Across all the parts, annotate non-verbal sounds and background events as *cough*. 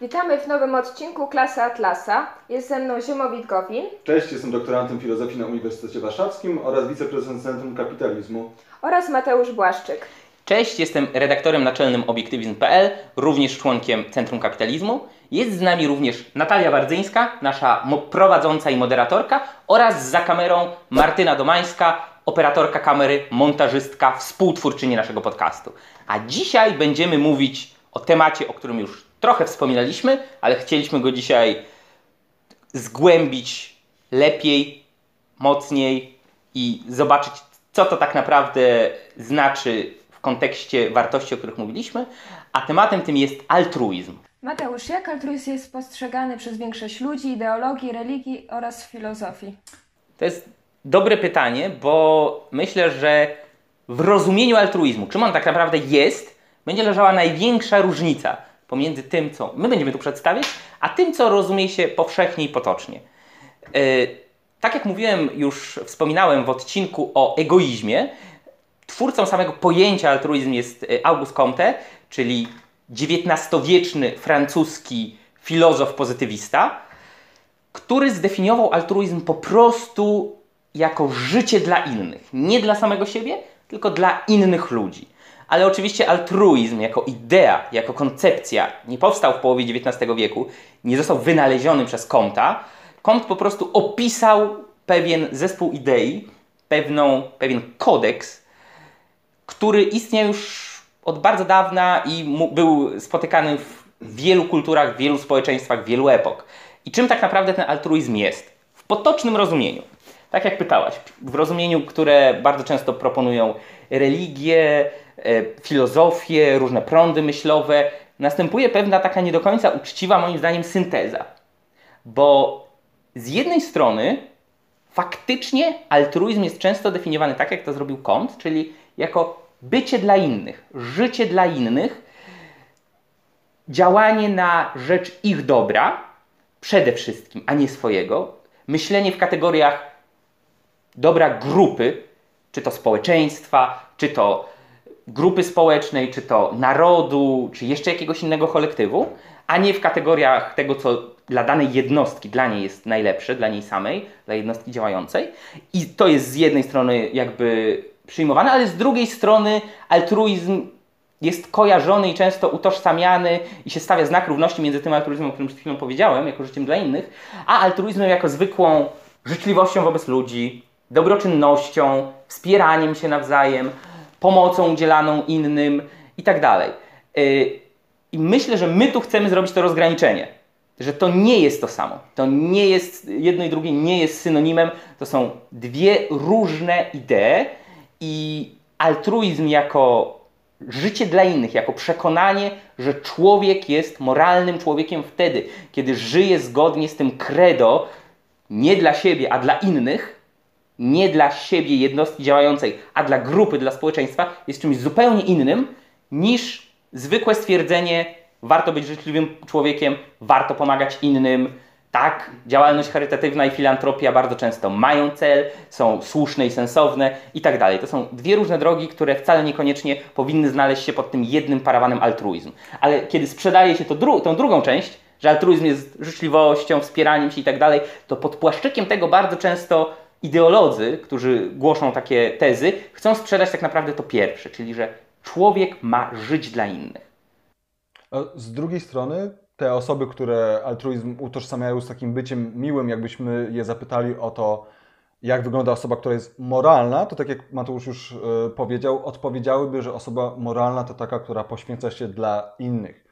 Witamy w nowym odcinku Klasy Atlasa. Jest ze mną Ziemowit Gowin Cześć, jestem doktorantem filozofii na Uniwersytecie Warszawskim oraz wiceprezesem Centrum Kapitalizmu. oraz Mateusz Błaszczyk. Cześć, jestem redaktorem naczelnym obiektywizm.pl, również członkiem Centrum Kapitalizmu. Jest z nami również Natalia Wardzyńska, nasza prowadząca i moderatorka oraz za kamerą Martyna Domańska, operatorka kamery, montażystka, współtwórczyni naszego podcastu. A dzisiaj będziemy mówić o temacie, o którym już trochę wspominaliśmy, ale chcieliśmy go dzisiaj zgłębić lepiej, mocniej i zobaczyć, co to tak naprawdę znaczy w kontekście wartości, o których mówiliśmy. A tematem tym jest altruizm. Mateusz, jak altruizm jest postrzegany przez większość ludzi, ideologii, religii oraz filozofii? To jest dobre pytanie, bo myślę, że w rozumieniu altruizmu, czym on tak naprawdę jest, będzie leżała największa różnica pomiędzy tym, co my będziemy tu przedstawiać, a tym, co rozumie się powszechnie i potocznie. Yy, tak jak mówiłem, już wspominałem w odcinku o egoizmie, twórcą samego pojęcia altruizm jest y, Auguste Comte, czyli XIX-wieczny francuski filozof pozytywista, który zdefiniował altruizm po prostu jako życie dla innych. Nie dla samego siebie, tylko dla innych ludzi. Ale oczywiście altruizm jako idea, jako koncepcja nie powstał w połowie XIX wieku, nie został wynaleziony przez Comta. Comte po prostu opisał pewien zespół idei, pewną, pewien kodeks, który istniał już od bardzo dawna i mu, był spotykany w wielu kulturach, w wielu społeczeństwach, w wielu epok. I czym tak naprawdę ten altruizm jest? W potocznym rozumieniu. Tak jak pytałaś, w rozumieniu, które bardzo często proponują religie, e, filozofię, różne prądy myślowe, następuje pewna taka nie do końca uczciwa, moim zdaniem, synteza. Bo z jednej strony faktycznie altruizm jest często definiowany tak, jak to zrobił Comte, czyli jako bycie dla innych, życie dla innych, działanie na rzecz ich dobra, przede wszystkim, a nie swojego, myślenie w kategoriach dobra grupy, czy to społeczeństwa, czy to grupy społecznej, czy to narodu, czy jeszcze jakiegoś innego kolektywu, a nie w kategoriach tego, co dla danej jednostki, dla niej jest najlepsze, dla niej samej, dla jednostki działającej. I to jest z jednej strony jakby przyjmowane, ale z drugiej strony altruizm jest kojarzony i często utożsamiany i się stawia znak równości między tym altruizmem, o którym przed chwilą powiedziałem, jako życiem dla innych, a altruizmem jako zwykłą życzliwością wobec ludzi, dobroczynnością, wspieraniem się nawzajem, pomocą udzielaną innym i tak dalej. Yy, I myślę, że my tu chcemy zrobić to rozgraniczenie, że to nie jest to samo. To nie jest, jedno i drugie nie jest synonimem, to są dwie różne idee i altruizm jako życie dla innych, jako przekonanie, że człowiek jest moralnym człowiekiem wtedy, kiedy żyje zgodnie z tym credo nie dla siebie, a dla innych, nie dla siebie jednostki działającej, a dla grupy, dla społeczeństwa, jest czymś zupełnie innym niż zwykłe stwierdzenie, warto być życzliwym człowiekiem, warto pomagać innym. Tak, działalność charytatywna i filantropia bardzo często mają cel, są słuszne i sensowne i tak dalej. To są dwie różne drogi, które wcale niekoniecznie powinny znaleźć się pod tym jednym parawanem altruizm. Ale kiedy sprzedaje się to dru tą drugą część, że altruizm jest życzliwością, wspieraniem się i tak dalej, to pod płaszczykiem tego bardzo często ideolodzy, którzy głoszą takie tezy, chcą sprzedać tak naprawdę to pierwsze, czyli że człowiek ma żyć dla innych. A Z drugiej strony, te osoby, które altruizm utożsamiają z takim byciem miłym, jakbyśmy je zapytali o to, jak wygląda osoba, która jest moralna, to tak jak Mateusz już e, powiedział, odpowiedziałyby, że osoba moralna to taka, która poświęca się dla innych.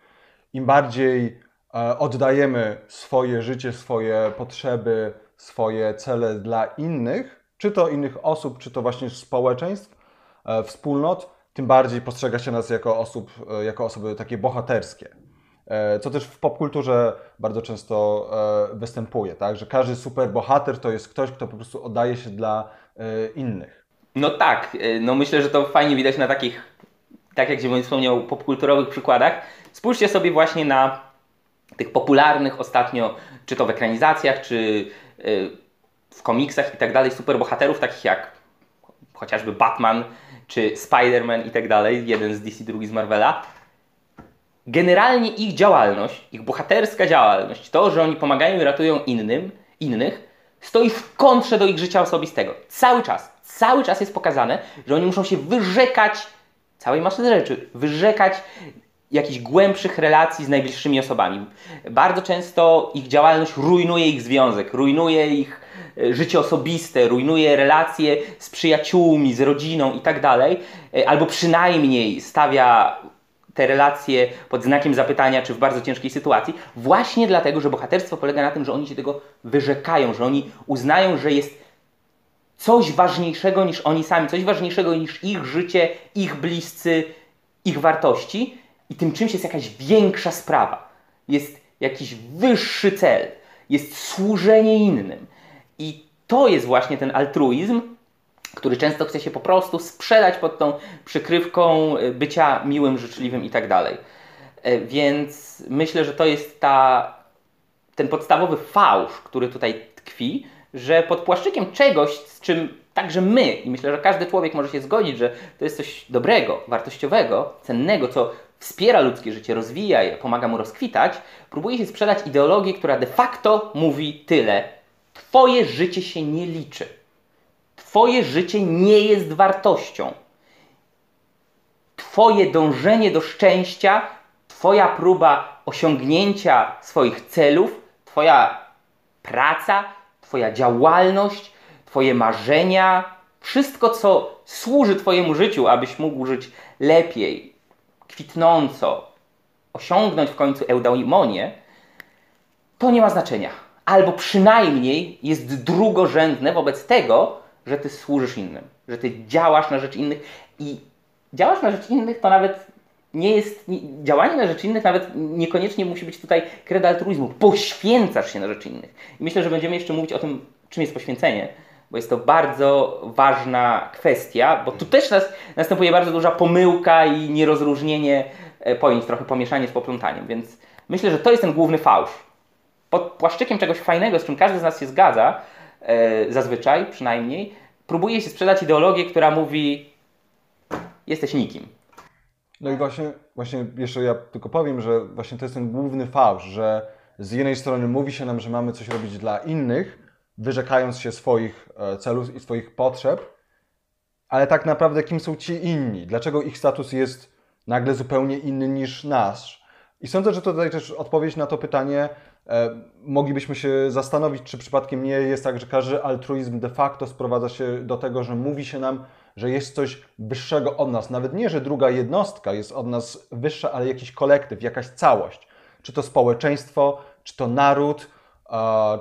Im bardziej e, oddajemy swoje życie, swoje potrzeby, swoje cele dla innych, czy to innych osób, czy to właśnie społeczeństw, e, wspólnot, tym bardziej postrzega się nas jako, osób, e, jako osoby takie bohaterskie. E, Co też w popkulturze bardzo często występuje, tak? że każdy superbohater to jest ktoś, kto po prostu oddaje się dla innych. No tak, no myślę, że to fajnie widać na takich, tak jak Ziemowit wspomniał, popkulturowych przykładach. Spójrzcie sobie właśnie na tych popularnych ostatnio, czy to w ekranizacjach, czy w komiksach i tak dalej, superbohaterów takich jak chociażby Batman, czy Spider-Man i tak dalej, jeden z DC, drugi z Marvela. generalnie ich działalność, ich bohaterska działalność, to, że oni pomagają i ratują innym, innych, stoi w kontrze do ich życia osobistego. Cały czas, cały czas jest pokazane, że oni muszą się wyrzekać całej masy rzeczy, wyrzekać jakichś głębszych relacji z najbliższymi osobami. Bardzo często ich działalność rujnuje ich związek, rujnuje ich e, życie osobiste, rujnuje relacje z przyjaciółmi, z rodziną i tak dalej, e, albo przynajmniej stawia te relacje pod znakiem zapytania, czy w bardzo ciężkiej sytuacji, właśnie dlatego, że bohaterstwo polega na tym, że oni się tego wyrzekają, że oni uznają, że jest coś ważniejszego niż oni sami, coś ważniejszego niż ich życie, ich bliscy, ich wartości i tym czymś jest jakaś większa sprawa. Jest jakiś wyższy cel, jest służenie innym. I to jest właśnie ten altruizm, który często chce się po prostu sprzedać pod tą przykrywką e, bycia miłym, życzliwym i tak dalej. E, więc myślę, że to jest ta, ten podstawowy fałsz, który tutaj tkwi, że pod płaszczykiem czegoś, z czym także my, i myślę, że każdy człowiek może się zgodzić, że to jest coś dobrego, wartościowego, cennego, co wspiera ludzkie życie, rozwija je, pomaga mu rozkwitać, próbuje się sprzedać ideologię, która de facto mówi tyle. Twoje życie się nie liczy. Twoje życie nie jest wartością. Twoje dążenie do szczęścia, Twoja próba osiągnięcia swoich celów, Twoja praca, Twoja działalność, Twoje marzenia, wszystko, co służy Twojemu życiu, abyś mógł żyć lepiej, kwitnąco, osiągnąć w końcu eudaimonię, to nie ma znaczenia. Albo przynajmniej jest drugorzędne wobec tego, że ty służysz innym, że ty działasz na rzecz innych i działasz na rzecz innych to nawet nie jest, nie, działanie na rzecz innych nawet niekoniecznie musi być tutaj kredo altruizmu. Poświęcasz się na rzecz innych. I myślę, że będziemy jeszcze mówić o tym, czym jest poświęcenie, bo jest to bardzo ważna kwestia, bo tu też nas, następuje bardzo duża pomyłka i nierozróżnienie e, pojęć, trochę pomieszanie z poplątaniem, więc myślę, że to jest ten główny fałsz. Pod płaszczykiem czegoś fajnego, z czym każdy z nas się zgadza, e, zazwyczaj przynajmniej, próbuje się sprzedać ideologię, która mówi jesteś nikim. No i właśnie, właśnie jeszcze ja tylko powiem, że właśnie to jest ten główny fałsz, że z jednej strony mówi się nam, że mamy coś robić dla innych, wyrzekając się swoich e, celów i swoich potrzeb, ale tak naprawdę kim są ci inni? Dlaczego ich status jest nagle zupełnie inny niż nasz? I sądzę, że tutaj też odpowiedź na to pytanie e, moglibyśmy się zastanowić, czy przypadkiem nie jest tak, że każdy altruizm de facto sprowadza się do tego, że mówi się nam, że jest coś wyższego od nas. Nawet nie, że druga jednostka jest od nas wyższa, ale jakiś kolektyw, jakaś całość. Czy to społeczeństwo, czy to naród,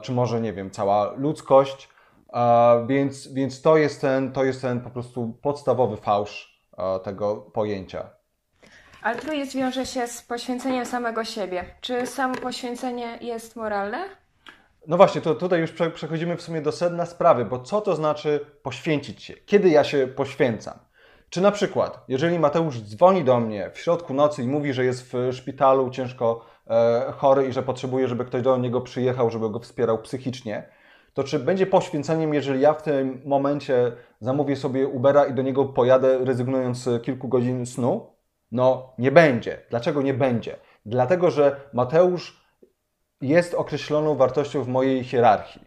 czy może, nie wiem, cała ludzkość. Więc, więc to, jest ten, to jest ten po prostu podstawowy fałsz tego pojęcia. Altruizm wiąże się z poświęceniem samego siebie. Czy samo poświęcenie jest moralne? No właśnie, to tutaj już przechodzimy w sumie do sedna sprawy, bo co to znaczy poświęcić się? Kiedy ja się poświęcam? Czy na przykład, jeżeli Mateusz dzwoni do mnie w środku nocy i mówi, że jest w szpitalu ciężko chory i że potrzebuje, żeby ktoś do niego przyjechał, żeby go wspierał psychicznie, to czy będzie poświęceniem, jeżeli ja w tym momencie zamówię sobie Ubera i do niego pojadę, rezygnując z kilku godzin snu? No, nie będzie. Dlaczego nie będzie? Dlatego, że Mateusz jest określoną wartością w mojej hierarchii.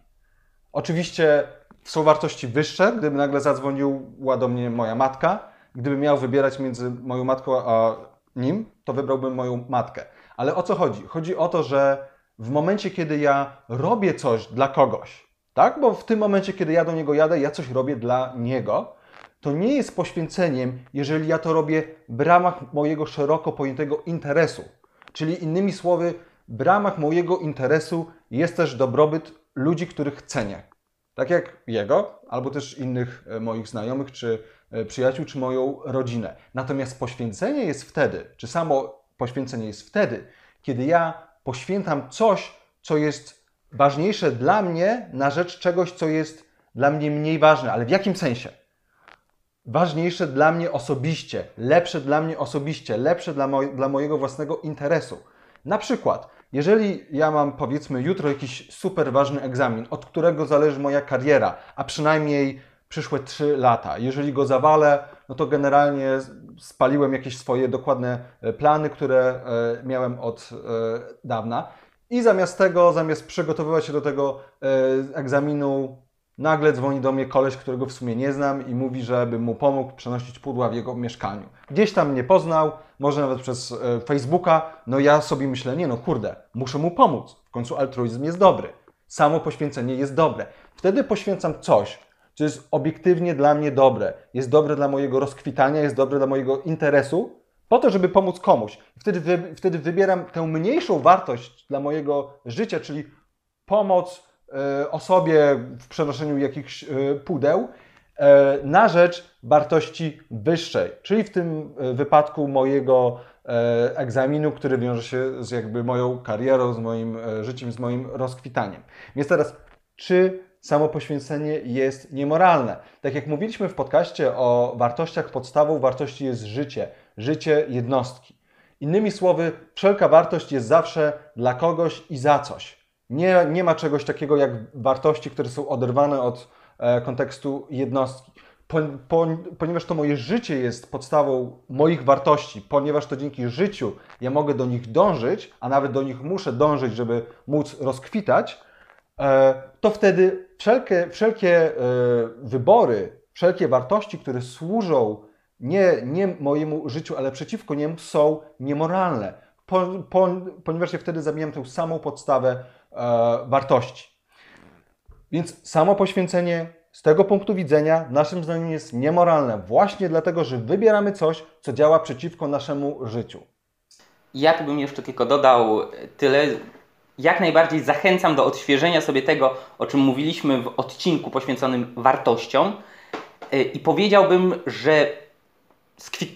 Oczywiście są wartości wyższe, gdyby nagle zadzwoniła do mnie moja matka. Gdybym miał wybierać między moją matką a nim, to wybrałbym moją matkę. Ale o co chodzi? Chodzi o to, że w momencie, kiedy ja robię coś dla kogoś, tak? Bo w tym momencie, kiedy ja do niego jadę, ja coś robię dla niego, to nie jest poświęceniem, jeżeli ja to robię w ramach mojego szeroko pojętego interesu. Czyli innymi słowy, w ramach mojego interesu jest też dobrobyt ludzi, których cenię. Tak jak jego, albo też innych e, moich znajomych, czy e, przyjaciół, czy moją rodzinę. Natomiast poświęcenie jest wtedy, czy samo poświęcenie jest wtedy, kiedy ja poświęcam coś, co jest ważniejsze dla mnie na rzecz czegoś, co jest dla mnie mniej ważne. Ale w jakim sensie? Ważniejsze dla mnie osobiście, lepsze dla mnie osobiście, lepsze dla, dla mojego własnego interesu. Na przykład, jeżeli ja mam powiedzmy jutro jakiś super ważny egzamin, od którego zależy moja kariera, a przynajmniej przyszłe 3 lata, jeżeli go zawalę, no to generalnie spaliłem jakieś swoje dokładne e, plany, które e, miałem od e, dawna. I zamiast tego, zamiast przygotowywać się do tego egzaminu, nagle dzwoni do mnie koleś, którego w sumie nie znam i mówi, żebym mu pomógł przenosić pudła w jego mieszkaniu. Gdzieś tam mnie poznał, może nawet przez Facebooka. No ja sobie myślę, nie no kurde, muszę mu pomóc. W końcu altruizm jest dobry. Samo poświęcenie jest dobre. Wtedy poświęcam coś, co jest obiektywnie dla mnie dobre, jest dobre dla mojego rozkwitania, jest dobre dla mojego interesu, po to, żeby pomóc komuś. Wtedy, wy, wtedy wybieram tę mniejszą wartość dla mojego życia, czyli pomoc y, osobie w przenoszeniu jakichś y, pudeł, y, na rzecz wartości wyższej, czyli w tym wypadku mojego egzaminu, który wiąże się z jakby moją karierą, z moim życiem, z moim rozkwitaniem. Więc teraz, czy samo poświęcenie jest niemoralne. Tak jak mówiliśmy w podcaście o wartościach, podstawą wartości jest życie, życie jednostki. Innymi słowy, wszelka wartość jest zawsze dla kogoś i za coś. Nie, nie ma czegoś takiego jak wartości, które są oderwane od e, kontekstu jednostki. Po, po, ponieważ to moje życie jest podstawą moich wartości, ponieważ to dzięki życiu ja mogę do nich dążyć, a nawet do nich muszę dążyć, żeby móc rozkwitać, to wtedy wszelkie, wszelkie e, wybory, wszelkie wartości, które służą nie, nie mojemu życiu, ale przeciwko niemu, są niemoralne, po, po, ponieważ ja wtedy zabijam tę samą podstawę e, wartości. Więc samo poświęcenie z tego punktu widzenia, naszym zdaniem, jest niemoralne, właśnie dlatego, że wybieramy coś, co działa przeciwko naszemu życiu. Ja bym jeszcze tylko dodał tyle, jak najbardziej zachęcam do odświeżenia sobie tego, o czym mówiliśmy w odcinku poświęconym wartościom. Y, I powiedziałbym, że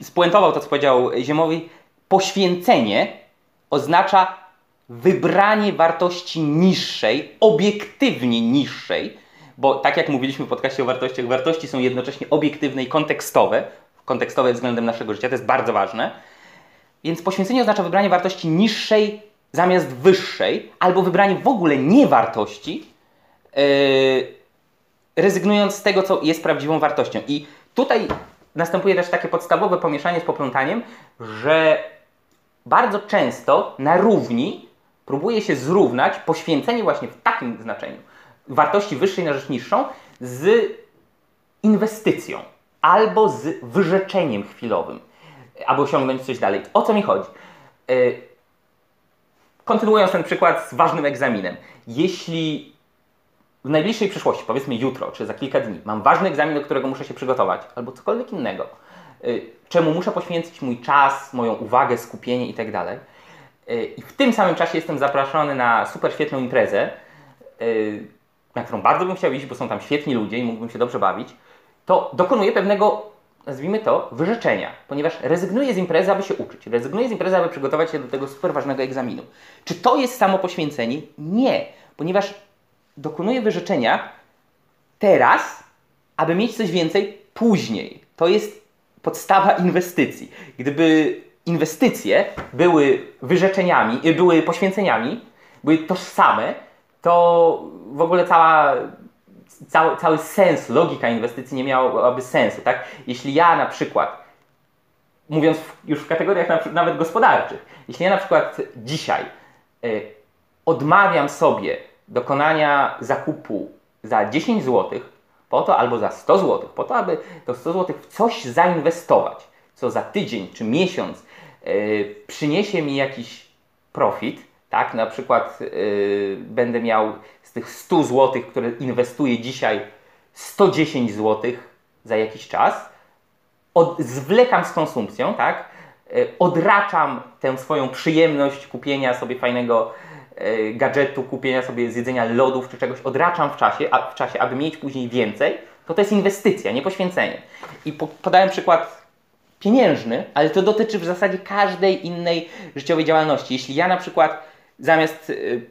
spuentował to, co powiedział Ziemowi, poświęcenie oznacza wybranie wartości niższej, obiektywnie niższej, bo tak jak mówiliśmy w podcaście o wartościach, wartości są jednocześnie obiektywne i kontekstowe, kontekstowe względem naszego życia, to jest bardzo ważne. Więc poświęcenie oznacza wybranie wartości niższej zamiast wyższej, albo wybranie w ogóle niewartości, yy, rezygnując z tego, co jest prawdziwą wartością. I tutaj następuje też takie podstawowe pomieszanie z poplątaniem, że bardzo często na równi próbuje się zrównać poświęcenie właśnie w takim znaczeniu wartości wyższej na rzecz niższą z inwestycją albo z wyrzeczeniem chwilowym, aby osiągnąć coś dalej. O co mi chodzi? Yy, kontynuując ten przykład z ważnym egzaminem. Jeśli w najbliższej przyszłości, powiedzmy jutro czy za kilka dni, mam ważny egzamin, do którego muszę się przygotować, albo cokolwiek innego, y, czemu muszę poświęcić mój czas, moją uwagę, skupienie itd. Tak y, I w tym samym czasie jestem zapraszany na super świetną imprezę, y, na którą bardzo bym chciał iść, bo są tam świetni ludzie i mógłbym się dobrze bawić, to dokonuję pewnego nazwijmy to, wyrzeczenia, ponieważ rezygnuje z imprezy, aby się uczyć, rezygnuje z imprezy, aby przygotować się do tego super ważnego egzaminu. Czy to jest samo poświęcenie? Nie, ponieważ dokonuje wyrzeczenia teraz, aby mieć coś więcej później. To jest podstawa inwestycji. Gdyby inwestycje były wyrzeczeniami, były poświęceniami, były tożsame, to w ogóle cała cały, cały sens, logika inwestycji nie miałaby sensu, tak? Jeśli ja na przykład, mówiąc już w kategoriach na, nawet gospodarczych, jeśli ja na przykład dzisiaj y, odmawiam sobie dokonania zakupu za 10 zł, po to albo za 100 zł, po to, aby to 100 zł w coś zainwestować, co za tydzień czy miesiąc y, przyniesie mi jakiś profit, tak? Na przykład y, będę miał z tych 100 zł, które inwestuję dzisiaj, 110 zł za jakiś czas, od, zwlekam z konsumpcją, tak? Y, odraczam tę swoją przyjemność kupienia sobie fajnego y, gadżetu, kupienia sobie zjedzenia lodów czy czegoś, odraczam w czasie, a, w czasie, aby mieć później więcej, to to jest inwestycja, nie poświęcenie. I po, podałem przykład pieniężny, ale to dotyczy w zasadzie każdej innej życiowej działalności. Jeśli ja na przykład zamiast y,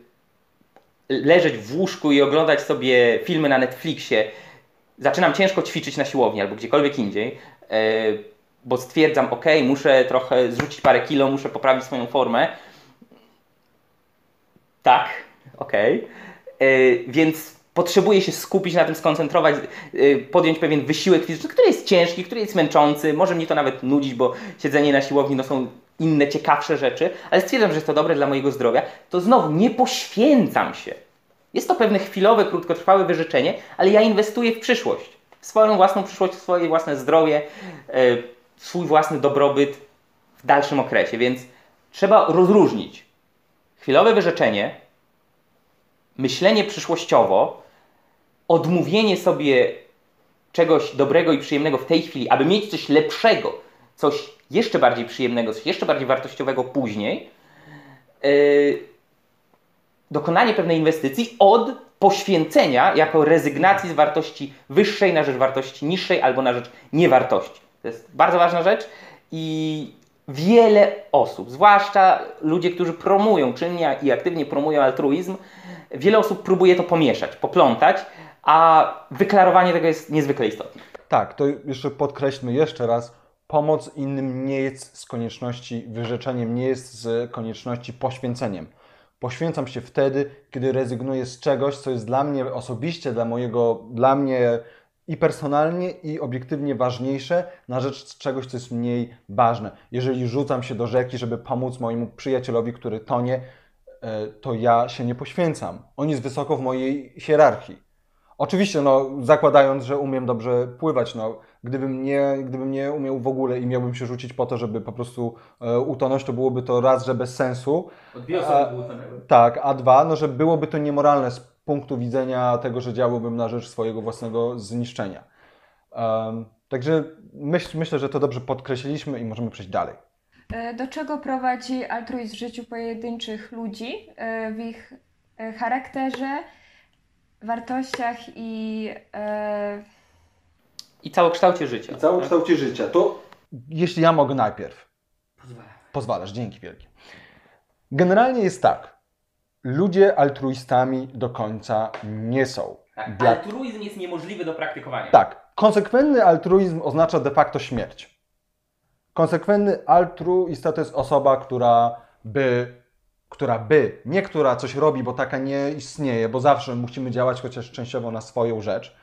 leżeć w łóżku i oglądać sobie filmy na Netflixie, zaczynam ciężko ćwiczyć na siłowni albo gdziekolwiek indziej, y, bo stwierdzam, ok, muszę trochę zrzucić parę kilo, muszę poprawić swoją formę. Tak, ok. Więc potrzebuje się skupić na tym, skoncentrować, y, podjąć pewien wysiłek fizyczny, który jest ciężki, który jest męczący, może mnie to nawet nudzić, bo siedzenie na siłowni no są inne, ciekawsze rzeczy, ale stwierdzam, że jest to dobre dla mojego zdrowia, to znowu nie poświęcam się. Jest to pewne chwilowe, krótkotrwałe wyrzeczenie, ale ja inwestuję w przyszłość. W swoją własną przyszłość, w swoje własne zdrowie, y, w swój własny dobrobyt w dalszym okresie, więc trzeba rozróżnić chwilowe wyrzeczenie, myślenie przyszłościowo, odmówienie sobie czegoś dobrego i przyjemnego w tej chwili, aby mieć coś lepszego, coś jeszcze bardziej przyjemnego, coś jeszcze bardziej wartościowego później, yy, dokonanie pewnej inwestycji od poświęcenia jako rezygnacji z wartości wyższej na rzecz wartości niższej albo na rzecz niewartości. To jest bardzo ważna rzecz i wiele osób, zwłaszcza ludzie, którzy promują czynnie i aktywnie promują altruizm, wiele osób próbuje to pomieszać, poplątać, a wyklarowanie tego jest niezwykle istotne. Tak, to jeszcze podkreślmy jeszcze raz. Pomoc innym nie jest z konieczności wyrzeczeniem, nie jest z konieczności poświęceniem. Poświęcam się wtedy, kiedy rezygnuję z czegoś, co jest dla mnie osobiście, dla mojego, dla mnie i personalnie, i obiektywnie ważniejsze na rzecz czegoś, co jest mniej ważne. Jeżeli rzucam się do rzeki, żeby pomóc mojemu przyjacielowi, który tonie, e, to ja się nie poświęcam. On jest wysoko w mojej hierarchii. Oczywiście, no, zakładając, że umiem dobrze pływać, no, gdybym nie, gdybym nie umiał w ogóle i miałbym się rzucić po to, żeby po prostu e, utonąć, to byłoby to raz, że bez sensu. Dwie osoby by utonęły. Tak, a dwa, no, że byłoby to niemoralne z punktu widzenia tego, że działałbym na rzecz swojego własnego zniszczenia. Um, także myśl, myślę, że to dobrze podkreśliliśmy i możemy przejść dalej. E, do czego prowadzi altruizm w życiu pojedynczych ludzi, e, w ich e, charakterze, wartościach i. E... I całokształcie życia. I całokształcie tak? życia. To jeśli ja mogę najpierw. Pozwalam. Pozwalasz, dzięki wielkie. Generalnie jest tak. Ludzie altruistami do końca nie są. Tak, Dla... Altruizm jest niemożliwy do praktykowania. Tak. Konsekwentny altruizm oznacza de facto śmierć. Konsekwentny altruista to jest osoba, która by która by, nie która coś robi, bo taka nie istnieje, bo zawsze musimy działać chociaż częściowo na swoją rzecz.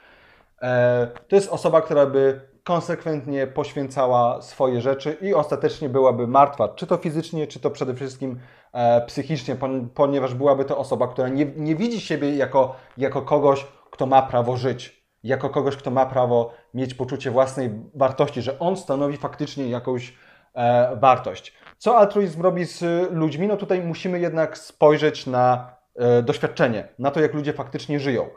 E, to jest osoba, która by konsekwentnie poświęcała swoje rzeczy i ostatecznie byłaby martwa, czy to fizycznie, czy to przede wszystkim e, psychicznie, ponieważ byłaby to osoba, która nie, nie widzi siebie jako, jako kogoś, kto ma prawo żyć, jako kogoś, kto ma prawo mieć poczucie własnej wartości, że on stanowi faktycznie jakąś e, wartość. Co altruizm robi z ludźmi? No tutaj musimy jednak spojrzeć na e, doświadczenie, na to, jak ludzie faktycznie żyją.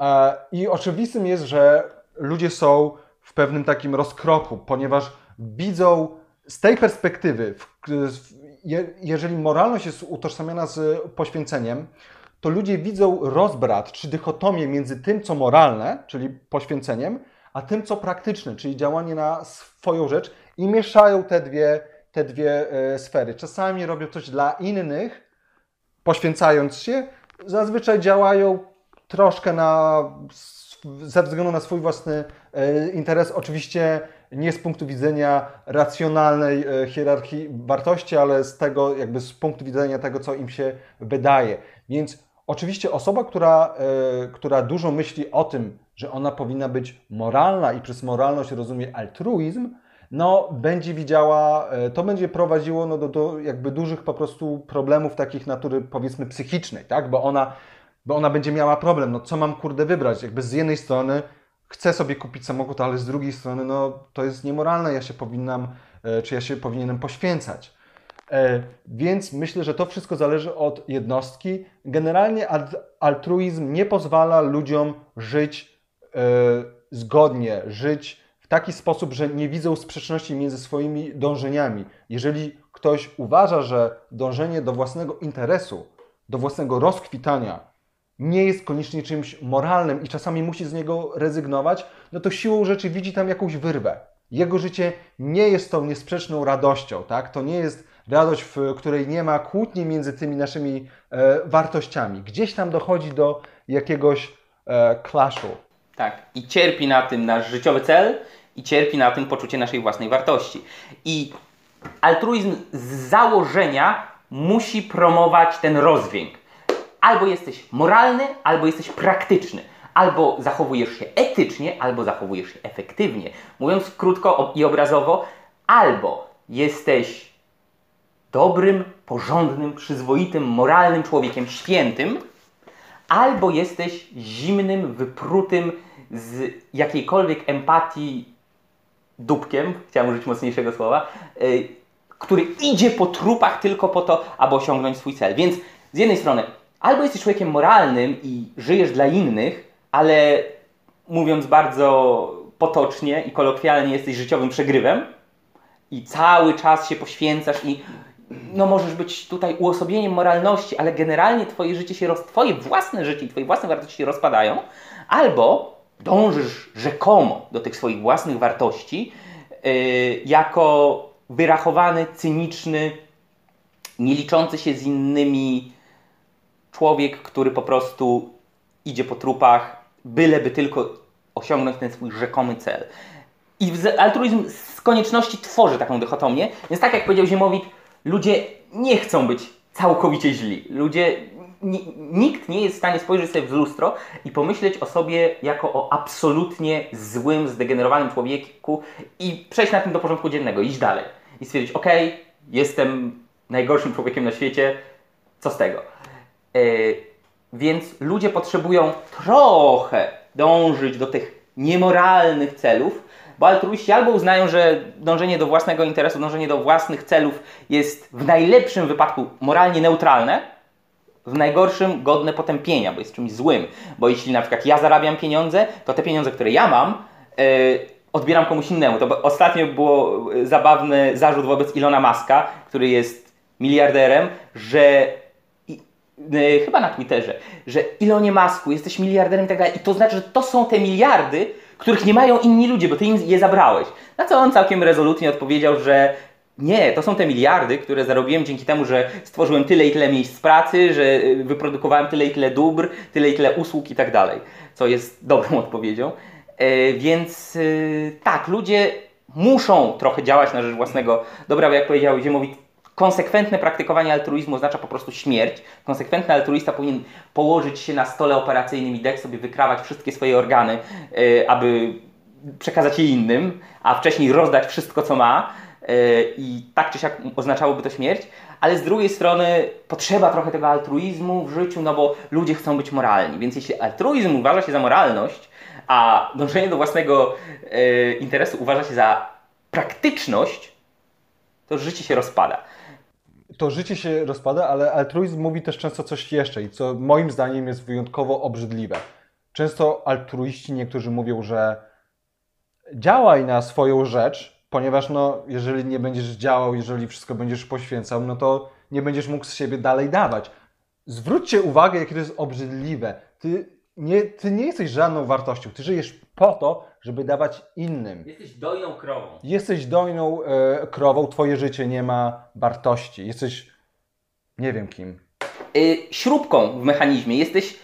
E, I oczywistym jest, że ludzie są w pewnym takim rozkroku, ponieważ widzą z tej perspektywy, jeżeli moralność jest utożsamiana z poświęceniem, to ludzie widzą rozbrat czy dychotomię między tym, co moralne, czyli poświęceniem, a tym, co praktyczne, czyli działanie na swoją rzecz i mieszają te dwie te dwie e, sfery. Czasami robią coś dla innych, poświęcając się, zazwyczaj działają troszkę na, ze względu na swój własny e, interes. Oczywiście nie z punktu widzenia racjonalnej e, hierarchii wartości, ale z tego, jakby z punktu widzenia tego, co im się wydaje. Więc oczywiście osoba, która, która dużo myśli o tym, że ona powinna być moralna i przez moralność rozumie altruizm, no, będzie widziała, e, to będzie prowadziło no, do, do jakby dużych po prostu problemów takich natury powiedzmy psychicznej, tak? Bo ona, bo ona będzie miała problem, no co mam kurde wybrać? Jakby z jednej strony chcę sobie kupić samochód, ale z drugiej strony no to jest niemoralne, ja się powinnam, e, czy ja się powinienem poświęcać. E, więc myślę, że to wszystko zależy od jednostki. Generalnie altruizm nie pozwala ludziom żyć zgodnie, żyć w taki sposób, że nie widzą sprzeczności między swoimi dążeniami. Jeżeli ktoś uważa, że dążenie do własnego interesu, do własnego rozkwitania nie jest koniecznie czymś moralnym i czasami musi z niego rezygnować, no to siłą rzeczy widzi tam jakąś wyrwę. Jego życie nie jest tą niesprzeczną radością, tak? To nie jest radość, w której nie ma kłótni między tymi naszymi e, wartościami. Gdzieś tam dochodzi do jakiegoś e. Tak, i cierpi na tym nasz życiowy cel i cierpi na tym poczucie naszej własnej wartości. I altruizm z założenia musi promować ten rozdźwięk. Albo jesteś moralny, albo jesteś praktyczny. Albo zachowujesz się etycznie, albo zachowujesz się efektywnie. Mówiąc krótko i obrazowo, albo jesteś dobrym, porządnym, przyzwoitym, moralnym człowiekiem, świętym, albo jesteś zimnym, wyprutym, z jakiejkolwiek empatii dupkiem, chciałem użyć mocniejszego słowa, yy, który idzie po trupach tylko po to, aby osiągnąć swój cel. Więc z jednej strony, albo jesteś człowiekiem moralnym i żyjesz dla innych, ale mówiąc bardzo potocznie i kolokwialnie, jesteś życiowym przegrywem i cały czas się poświęcasz i no możesz być tutaj uosobieniem moralności, ale generalnie twoje życie się roz... twoje własne życie i twoje własne wartości się rozpadają, albo dążysz rzekomo do tych swoich własnych wartości yy, jako wyrachowany, cyniczny, nie liczący się z innymi człowiek, który po prostu idzie po trupach, byleby tylko osiągnąć ten swój rzekomy cel. I altruizm z konieczności tworzy taką dychotomię. Więc tak jak powiedział Ziemowit, ludzie nie chcą być całkowicie źli. Ludzie, nikt nie jest w stanie spojrzeć sobie w lustro i pomyśleć o sobie jako o absolutnie złym, zdegenerowanym człowieku i przejść na tym do porządku dziennego, iść dalej i stwierdzić, ok, jestem najgorszym człowiekiem na świecie, co z tego? Yy, więc ludzie potrzebują trochę dążyć do tych niemoralnych celów, bo altruiści albo uznają, że dążenie do własnego interesu, dążenie do własnych celów jest w najlepszym wypadku moralnie neutralne, w najgorszym godne potępienia, bo jest czymś złym. Bo jeśli na przykład ja zarabiam pieniądze, to te pieniądze, które ja mam, yy, odbieram komuś innemu. To ostatnio było zabawny zarzut wobec Ilona Maska, który jest miliarderem, że yy, chyba na Twitterze, że Ilonie Masku, jesteś miliarderem i tak dalej. I to znaczy, że to są te miliardy, których nie mają inni ludzie, bo ty im je zabrałeś. Na co on całkiem rezolutnie odpowiedział, że nie, to są te miliardy, które zarobiłem dzięki temu, że stworzyłem tyle i tyle miejsc pracy, że y, wyprodukowałem tyle i tyle dóbr, tyle i tyle usług i tak dalej. Co jest *laughs* dobrą odpowiedzią. E, więc y, tak, ludzie muszą trochę działać na rzecz własnego dobra, bo jak powiedział Ziemowit, konsekwentne praktykowanie altruizmu oznacza po prostu śmierć. Konsekwentny altruista powinien położyć się na stole operacyjnym i dać sobie wykrawać wszystkie swoje organy, e, aby przekazać je innym, a wcześniej rozdać wszystko, co ma. E, I tak czy siak oznaczałoby to śmierć, ale z drugiej strony potrzeba trochę tego altruizmu w życiu, no bo ludzie chcą być moralni. Więc jeśli altruizm uważa się za moralność, a dążenie do własnego e, interesu uważa się za praktyczność, to życie się rozpada. To życie się rozpada, ale altruizm mówi też często coś jeszcze i co moim zdaniem jest wyjątkowo obrzydliwe. Często altruiści niektórzy mówią, że działaj na swoją rzecz, ponieważ no, jeżeli nie będziesz działał, jeżeli wszystko będziesz poświęcał, no to nie będziesz mógł z siebie dalej dawać. Zwróćcie uwagę, jakie to jest obrzydliwe. Ty nie, ty nie jesteś żadną wartością. Ty żyjesz po to, żeby dawać innym. Jesteś dojną krową. Jesteś dojną e, krową, twoje życie nie ma wartości. Jesteś nie wiem kim. Yy, śrubką w mechanizmie. Jesteś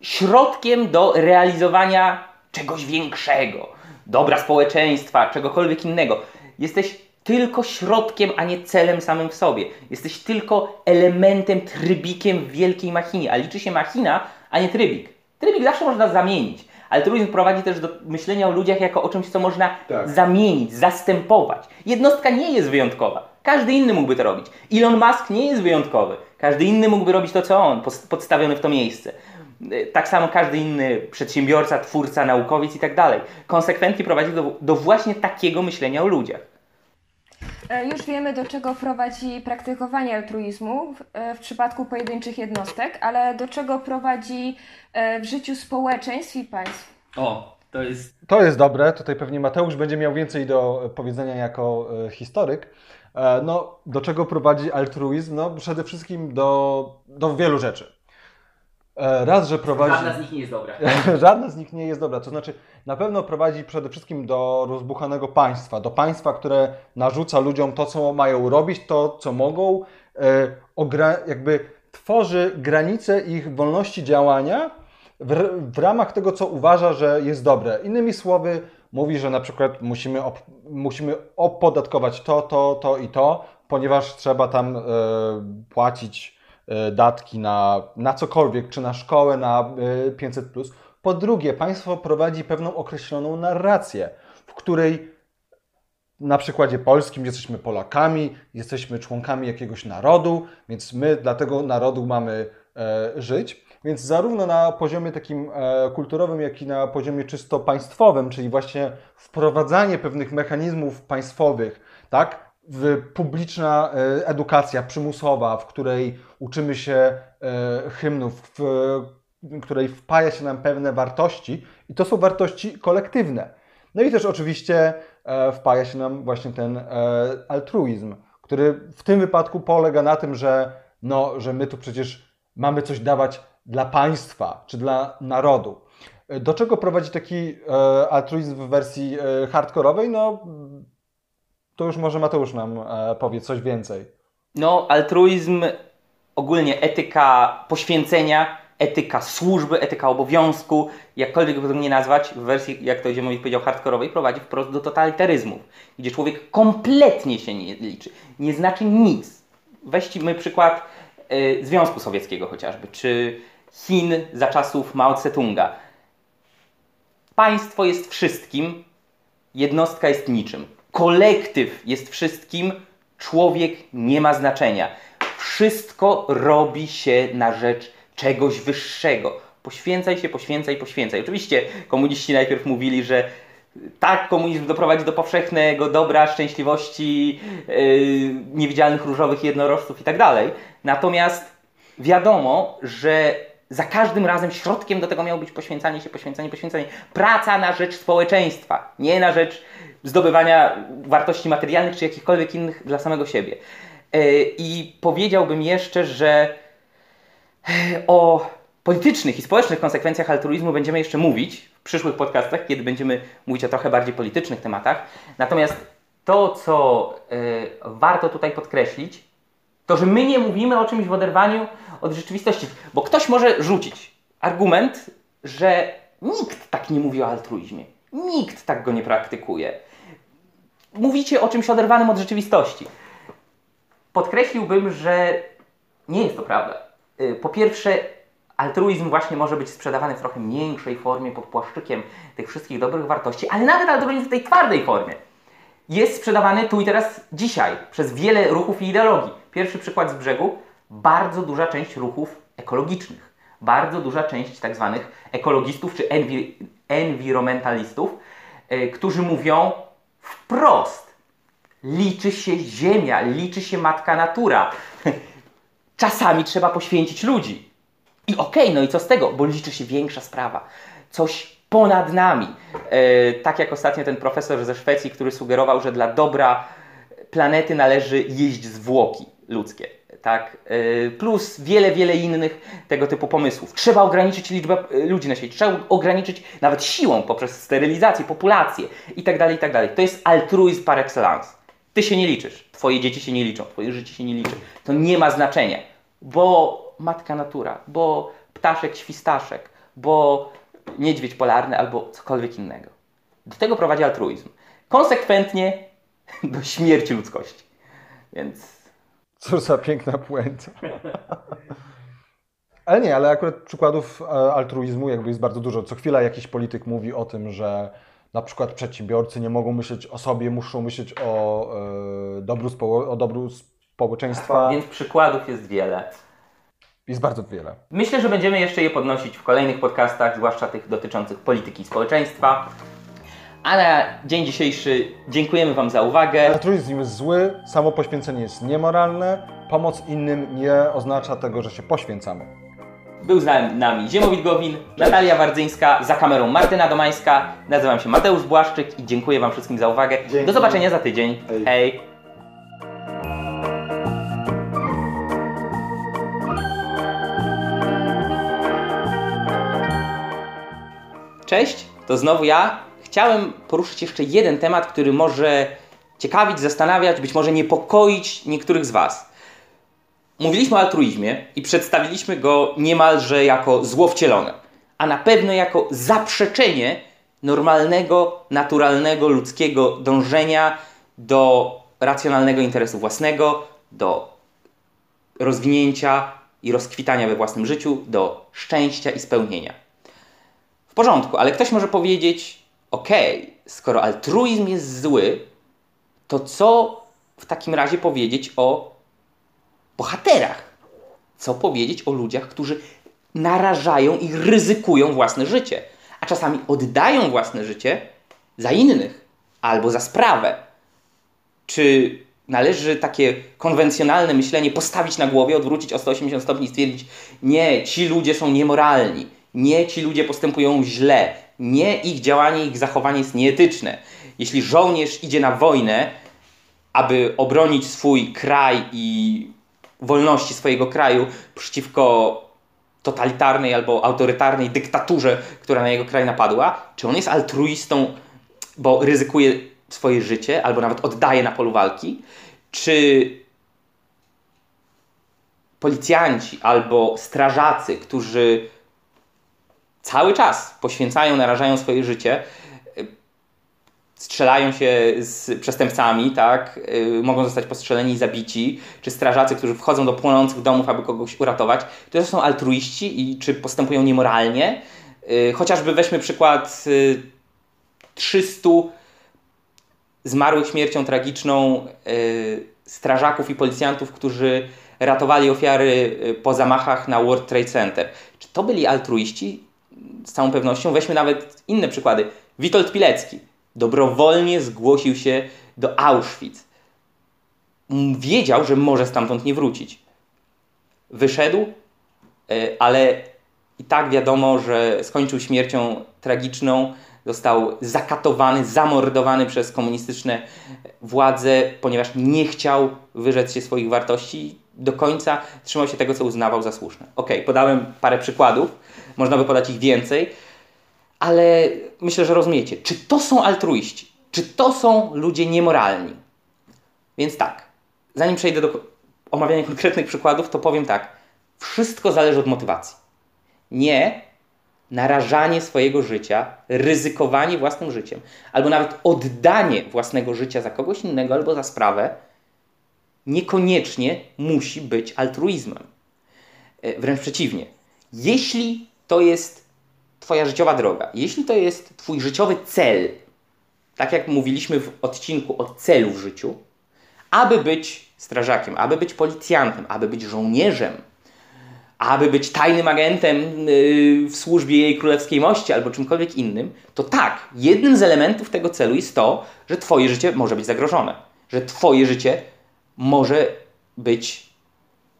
środkiem do realizowania czegoś większego, dobra społeczeństwa, czegokolwiek innego. Jesteś tylko środkiem, a nie celem samym w sobie. Jesteś tylko elementem, trybikiem w wielkiej machinie, a liczy się machina, a nie trybik. Trybik zawsze można zamienić, ale truizm prowadzi też do myślenia o ludziach jako o czymś, co można tak. zamienić, zastępować. Jednostka nie jest wyjątkowa. Każdy inny mógłby to robić. Elon Musk nie jest wyjątkowy. Każdy inny mógłby robić to, co on, podstawiony w to miejsce. Tak samo każdy inny przedsiębiorca, twórca, naukowiec i tak dalej. Konsekwentnie prowadzi do, do właśnie takiego myślenia o ludziach. E, już wiemy, do czego prowadzi praktykowanie altruizmu w, e, w, przypadku pojedynczych jednostek, ale do czego prowadzi e, w życiu społeczeństw i państw. O, to jest. To jest dobre. Tutaj pewnie Mateusz będzie miał więcej do powiedzenia jako historyk. No, do czego prowadzi altruizm? No, przede wszystkim do, do wielu rzeczy. E, raz, że prowadzi. Żadna z nich nie jest dobra. *laughs* Żadna z nich nie jest dobra. To znaczy, na pewno prowadzi przede wszystkim do rozbuchanego państwa, do państwa, które narzuca ludziom to, co mają robić, to, co mogą, e, jakby tworzy granice ich wolności działania w, w ramach tego, co uważa, że jest dobre. Innymi słowy, mówi, że na przykład musimy, op, musimy opodatkować to, to, to i to, ponieważ trzeba tam e, płacić datki na, na cokolwiek, czy na szkołę, na 500, e, Po drugie, państwo prowadzi pewną określoną narrację, w której na przykładzie polskim jesteśmy Polakami, jesteśmy członkami jakiegoś narodu, więc my dla tego narodu mamy e, żyć. Więc zarówno na poziomie takim e, kulturowym, jak i na poziomie czysto państwowym, czyli właśnie wprowadzanie pewnych mechanizmów państwowych, tak, publiczna e, edukacja przymusowa, w której uczymy się e, hymnów, w której wpaja się nam pewne wartości i to są wartości kolektywne. No i też oczywiście e, wpaja się nam właśnie ten altruizm, który w tym wypadku polega na tym, że, no, że my tu przecież mamy coś dawać dla państwa czy dla narodu. Do czego prowadzi taki altruizm w wersji hardkorowej? No, to już może Mateusz nam powie coś więcej. No, altruizm, ogólnie etyka poświęcenia, etyka służby, etyka obowiązku, jakkolwiek by to nie nazwać, w wersji, jak to Ziemowit powiedział, hardkorowej, prowadzi wprost do totalitaryzmów, gdzie człowiek kompletnie się nie liczy, nie znaczy nic. Weźmy przykład y, Związku Sowieckiego chociażby, czy Chin za czasów Mao Tse-tunga. Państwo jest wszystkim, jednostka jest niczym. Kolektyw jest wszystkim, człowiek nie ma znaczenia. Wszystko robi się na rzecz czegoś wyższego. Poświęcaj się, poświęcaj, poświęcaj. Oczywiście komuniści najpierw mówili, że tak, komunizm doprowadzi do powszechnego dobra, szczęśliwości, yy, niewidzialnych różowych jednorożców i tak dalej. Natomiast wiadomo, że za każdym razem środkiem do tego miało być poświęcanie się, poświęcanie, poświęcanie. Praca na rzecz społeczeństwa, nie na rzecz zdobywania wartości materialnych czy jakichkolwiek innych dla samego siebie. Yy, I powiedziałbym jeszcze, że o politycznych i społecznych konsekwencjach altruizmu będziemy jeszcze mówić w przyszłych podcastach, kiedy będziemy mówić o trochę bardziej politycznych tematach. Natomiast to, co y, warto tutaj podkreślić, to, że my nie mówimy o czymś w oderwaniu od rzeczywistości, bo ktoś może rzucić argument, że nikt tak nie mówi o altruizmie. Nikt tak go nie praktykuje. Mówicie o czymś oderwanym od rzeczywistości. Podkreśliłbym, że nie jest to prawda. Y, po pierwsze, altruizm właśnie może być sprzedawany w trochę mniejszej formie pod płaszczykiem tych wszystkich dobrych wartości, ale nawet altruizm w tej twardej formie jest sprzedawany tu i teraz dzisiaj przez wiele ruchów i ideologii. Pierwszy przykład z brzegu, bardzo duża część ruchów ekologicznych, bardzo duża część tak zwanych ekologistów czy environmentalistów, yy, którzy mówią wprost, liczy się ziemia, liczy się matka natura. *laughs* Czasami trzeba poświęcić ludzi. I okej, okay, no i co z tego? Bo liczy się większa sprawa. Coś ponad nami. E, tak jak ostatnio ten profesor ze Szwecji, który sugerował, że dla dobra planety należy jeść zwłoki ludzkie. Tak? E, plus wiele, wiele innych tego typu pomysłów. Trzeba ograniczyć liczbę e, ludzi na świecie, trzeba ograniczyć nawet siłą poprzez sterylizację, populację itd., tak itd. Tak to jest altruizm par excellence. Ty się nie liczysz, twoje dzieci się nie liczą, twoje życie się nie liczy. To nie ma znaczenia, bo matka natura, bo ptaszek, świstaszek, bo niedźwiedź polarny albo cokolwiek innego. Do tego prowadzi altruizm. Konsekwentnie do śmierci ludzkości. Więc. Cóż za piękna puenta. Ale nie, ale akurat przykładów e, altruizmu jakby jest bardzo dużo. Co chwila jakiś polityk mówi o tym, że na przykład przedsiębiorcy nie mogą myśleć o sobie, muszą myśleć o, e, dobru, spo, o dobru społeczeństwa. Więc przykładów jest wiele. Jest bardzo wiele. Myślę, że będziemy jeszcze je podnosić w kolejnych podcastach, zwłaszcza tych dotyczących polityki społeczeństwa. A na dzień dzisiejszy dziękujemy Wam za uwagę. Altruizm jest zły, samo poświęcenie jest niemoralne, pomoc innym nie oznacza tego, że się poświęcamy. Był z nami Ziemowit Gowin, Natalia Wardzyńska, za kamerą Martyna Domańska. Nazywam się Mateusz Błaszczyk i dziękuję Wam wszystkim za uwagę. Dzięki. Do zobaczenia za tydzień. Hej. Hej. Cześć, to znowu ja. Chciałem poruszyć jeszcze jeden temat, który może ciekawić, zastanawiać, być może niepokoić niektórych z Was. Mówiliśmy o altruizmie i przedstawiliśmy go niemalże jako zło wcielone, a na pewno jako zaprzeczenie normalnego, naturalnego, ludzkiego dążenia do racjonalnego interesu własnego, do rozwinięcia i rozkwitania we własnym życiu, do szczęścia i spełnienia. porządku, ale ktoś może powiedzieć, okej, skoro altruizm jest zły, to co w takim razie powiedzieć o bohaterach? Co powiedzieć o ludziach, którzy narażają i ryzykują własne życie, a czasami oddają własne życie za innych albo za sprawę? Czy należy takie konwencjonalne myślenie postawić na głowie, odwrócić o 180 stopni i stwierdzić: Nie, ci ludzie są niemoralni, nie, ci ludzie postępują źle, nie, ich działanie, ich zachowanie jest nieetyczne. Jeśli żołnierz idzie na wojnę, aby obronić swój kraj i wolności swojego kraju przeciwko totalitarnej albo autorytarnej dyktaturze, która na jego kraj napadła, czy on jest altruistą, bo ryzykuje swoje życie albo nawet oddaje na polu walki, czy policjanci albo strażacy, którzy cały czas poświęcają, narażają swoje życie, strzelają się z przestępcami, tak, yy, mogą zostać postrzeleni i zabici, czy strażacy, którzy wchodzą do płonących domów, aby kogoś uratować, to są altruiści i czy postępują niemoralnie. Yy, chociażby weźmy przykład yy, 300 zmarłych śmiercią tragiczną strażaków i policjantów, którzy ratowali ofiary po zamachach na World Trade Center. Czy to byli altruiści? Z całą pewnością. Weźmy nawet inne przykłady. Witold Pilecki dobrowolnie zgłosił się do Auschwitz. Wiedział, że może stamtąd nie wrócić. Wyszedł, e, ale i tak wiadomo, że skończył śmiercią tragiczną. Został zakatowany, zamordowany przez komunistyczne władze, ponieważ nie chciał wyrzec się swoich wartości. Do końca trzymał się tego, co uznawał za słuszne. Ok, podałem parę przykładów, można by podać ich więcej ale myślę, że rozumiecie. Czy to są altruiści? Czy to są ludzie niemoralni? Więc tak, zanim przejdę do omawiania konkretnych przykładów, to powiem tak. Wszystko zależy od motywacji. Nie narażanie swojego życia, ryzykowanie własnym życiem, albo nawet oddanie własnego życia za kogoś innego albo za sprawę, niekoniecznie musi być altruizmem. E, wręcz przeciwnie. Jeśli to jest Twoja życiowa droga, jeśli to jest Twój życiowy cel, tak jak mówiliśmy w odcinku o celu w życiu, aby być strażakiem, aby być policjantem, aby być żołnierzem, aby być tajnym agentem yy, w służbie jej królewskiej mości albo czymkolwiek innym, to tak, jednym z elementów tego celu jest to, że Twoje życie może być zagrożone, że Twoje życie może być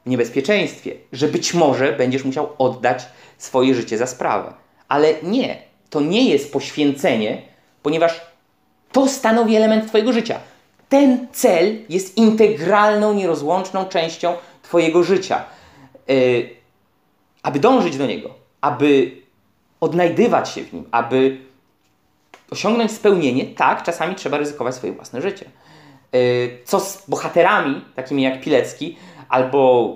niebezpieczeństwie, że być może będziesz musiał oddać swoje życie za sprawę. Ale nie, to nie jest poświęcenie, ponieważ to stanowi element Twojego życia. Ten cel jest integralną, nierozłączną częścią Twojego życia. Yy, aby dążyć do niego, aby odnajdywać się w nim, aby osiągnąć spełnienie, tak, czasami trzeba ryzykować swoje własne życie. Yy, co z bohaterami, takimi jak Pilecki, albo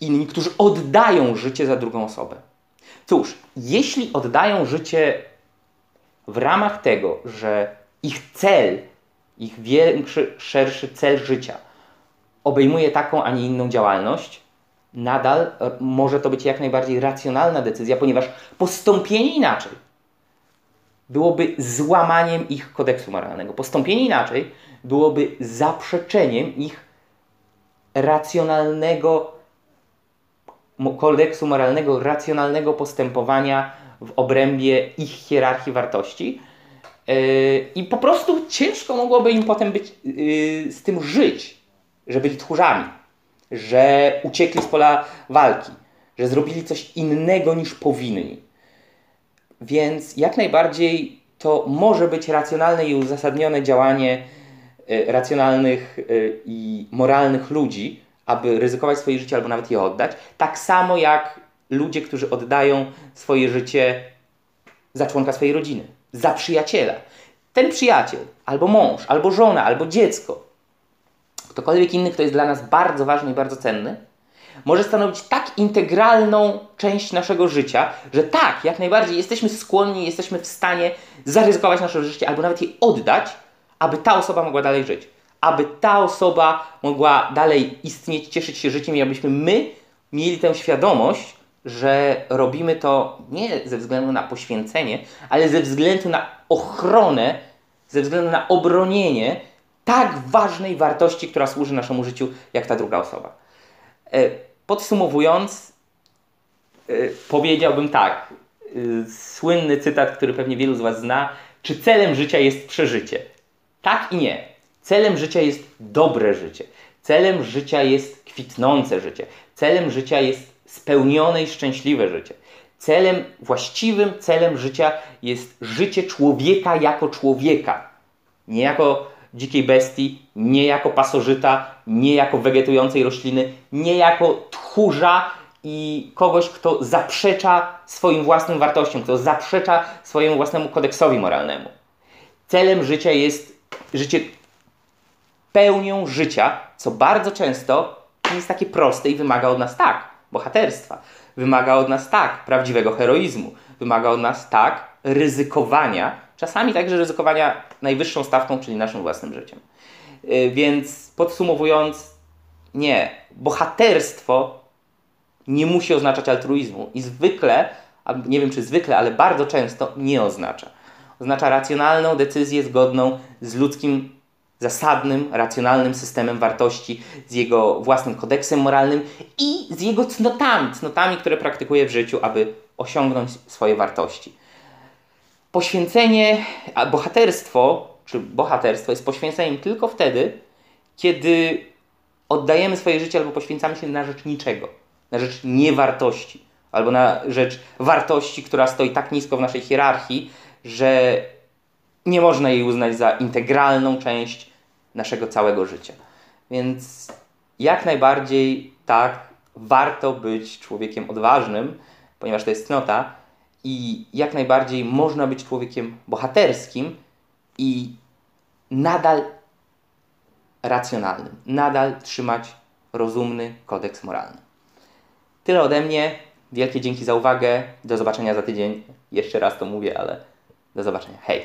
inni, którzy oddają życie za drugą osobę? Cóż, jeśli oddają życie w ramach tego, że ich cel, ich większy, szerszy cel życia obejmuje taką, a nie inną działalność, nadal może to być jak najbardziej racjonalna decyzja, ponieważ postąpienie inaczej byłoby złamaniem ich kodeksu moralnego. Postąpienie inaczej byłoby zaprzeczeniem ich racjonalnego kodeksu moralnego, racjonalnego postępowania w obrębie ich hierarchii wartości. Yy, I po prostu ciężko mogłoby im potem być yy, z tym żyć, że byli tchórzami, że uciekli z pola walki, że zrobili coś innego niż powinni. Więc jak najbardziej to może być racjonalne i uzasadnione działanie racjonalnych i moralnych ludzi, aby ryzykować swoje życie albo nawet je oddać. Tak samo jak ludzie, którzy oddają swoje życie za członka swojej rodziny, za przyjaciela. Ten przyjaciel, albo mąż, albo żona, albo dziecko, ktokolwiek inny, kto jest dla nas bardzo ważny i bardzo cenny, może stanowić tak integralną część naszego życia, że tak, jak najbardziej jesteśmy skłonni, jesteśmy w stanie zaryzykować nasze życie albo nawet je oddać, aby ta osoba mogła dalej żyć aby ta osoba mogła dalej istnieć, cieszyć się życiem i abyśmy my mieli tę świadomość, że robimy to nie ze względu na poświęcenie, ale ze względu na ochronę, ze względu na obronienie tak ważnej wartości, która służy naszemu życiu, jak ta druga osoba. E, podsumowując, e, powiedziałbym tak. e, Słynny cytat, który pewnie wielu z Was zna. Czy celem życia jest przeżycie? Tak i nie. Celem życia jest dobre życie. Celem życia jest kwitnące życie. Celem życia jest spełnione i szczęśliwe życie. Celem, właściwym celem życia jest życie człowieka jako człowieka. Nie jako dzikiej bestii, nie jako pasożyta, nie jako wegetującej rośliny, nie jako tchórza i kogoś, kto zaprzecza swoim własnym wartościom, kto zaprzecza swojemu własnemu kodeksowi moralnemu. Celem życia jest życie pełnią życia, co bardzo często nie jest takie proste i wymaga od nas tak bohaterstwa, wymaga od nas tak prawdziwego heroizmu, wymaga od nas tak ryzykowania, czasami także ryzykowania najwyższą stawką, czyli naszym własnym życiem. Yy, Więc podsumowując, nie, bohaterstwo nie musi oznaczać altruizmu i zwykle, nie wiem czy zwykle, ale bardzo często nie oznacza. Oznacza racjonalną decyzję zgodną z ludzkim zasadnym, racjonalnym systemem wartości, z jego własnym kodeksem moralnym i z jego cnotami, cnotami, które praktykuje w życiu, aby osiągnąć swoje wartości. Poświęcenie, a bohaterstwo, czy bohaterstwo jest poświęceniem tylko wtedy, kiedy oddajemy swoje życie albo poświęcamy się na rzecz niczego, na rzecz niewartości, albo na rzecz wartości, która stoi tak nisko w naszej hierarchii, że nie można jej uznać za integralną część naszego całego życia. Więc jak najbardziej tak, warto być człowiekiem odważnym, ponieważ to jest cnota, i jak najbardziej można być człowiekiem bohaterskim i nadal racjonalnym, nadal trzymać rozumny kodeks moralny. Tyle ode mnie. Wielkie dzięki za uwagę. Do zobaczenia za tydzień. Jeszcze raz to mówię, ale do zobaczenia. Hej!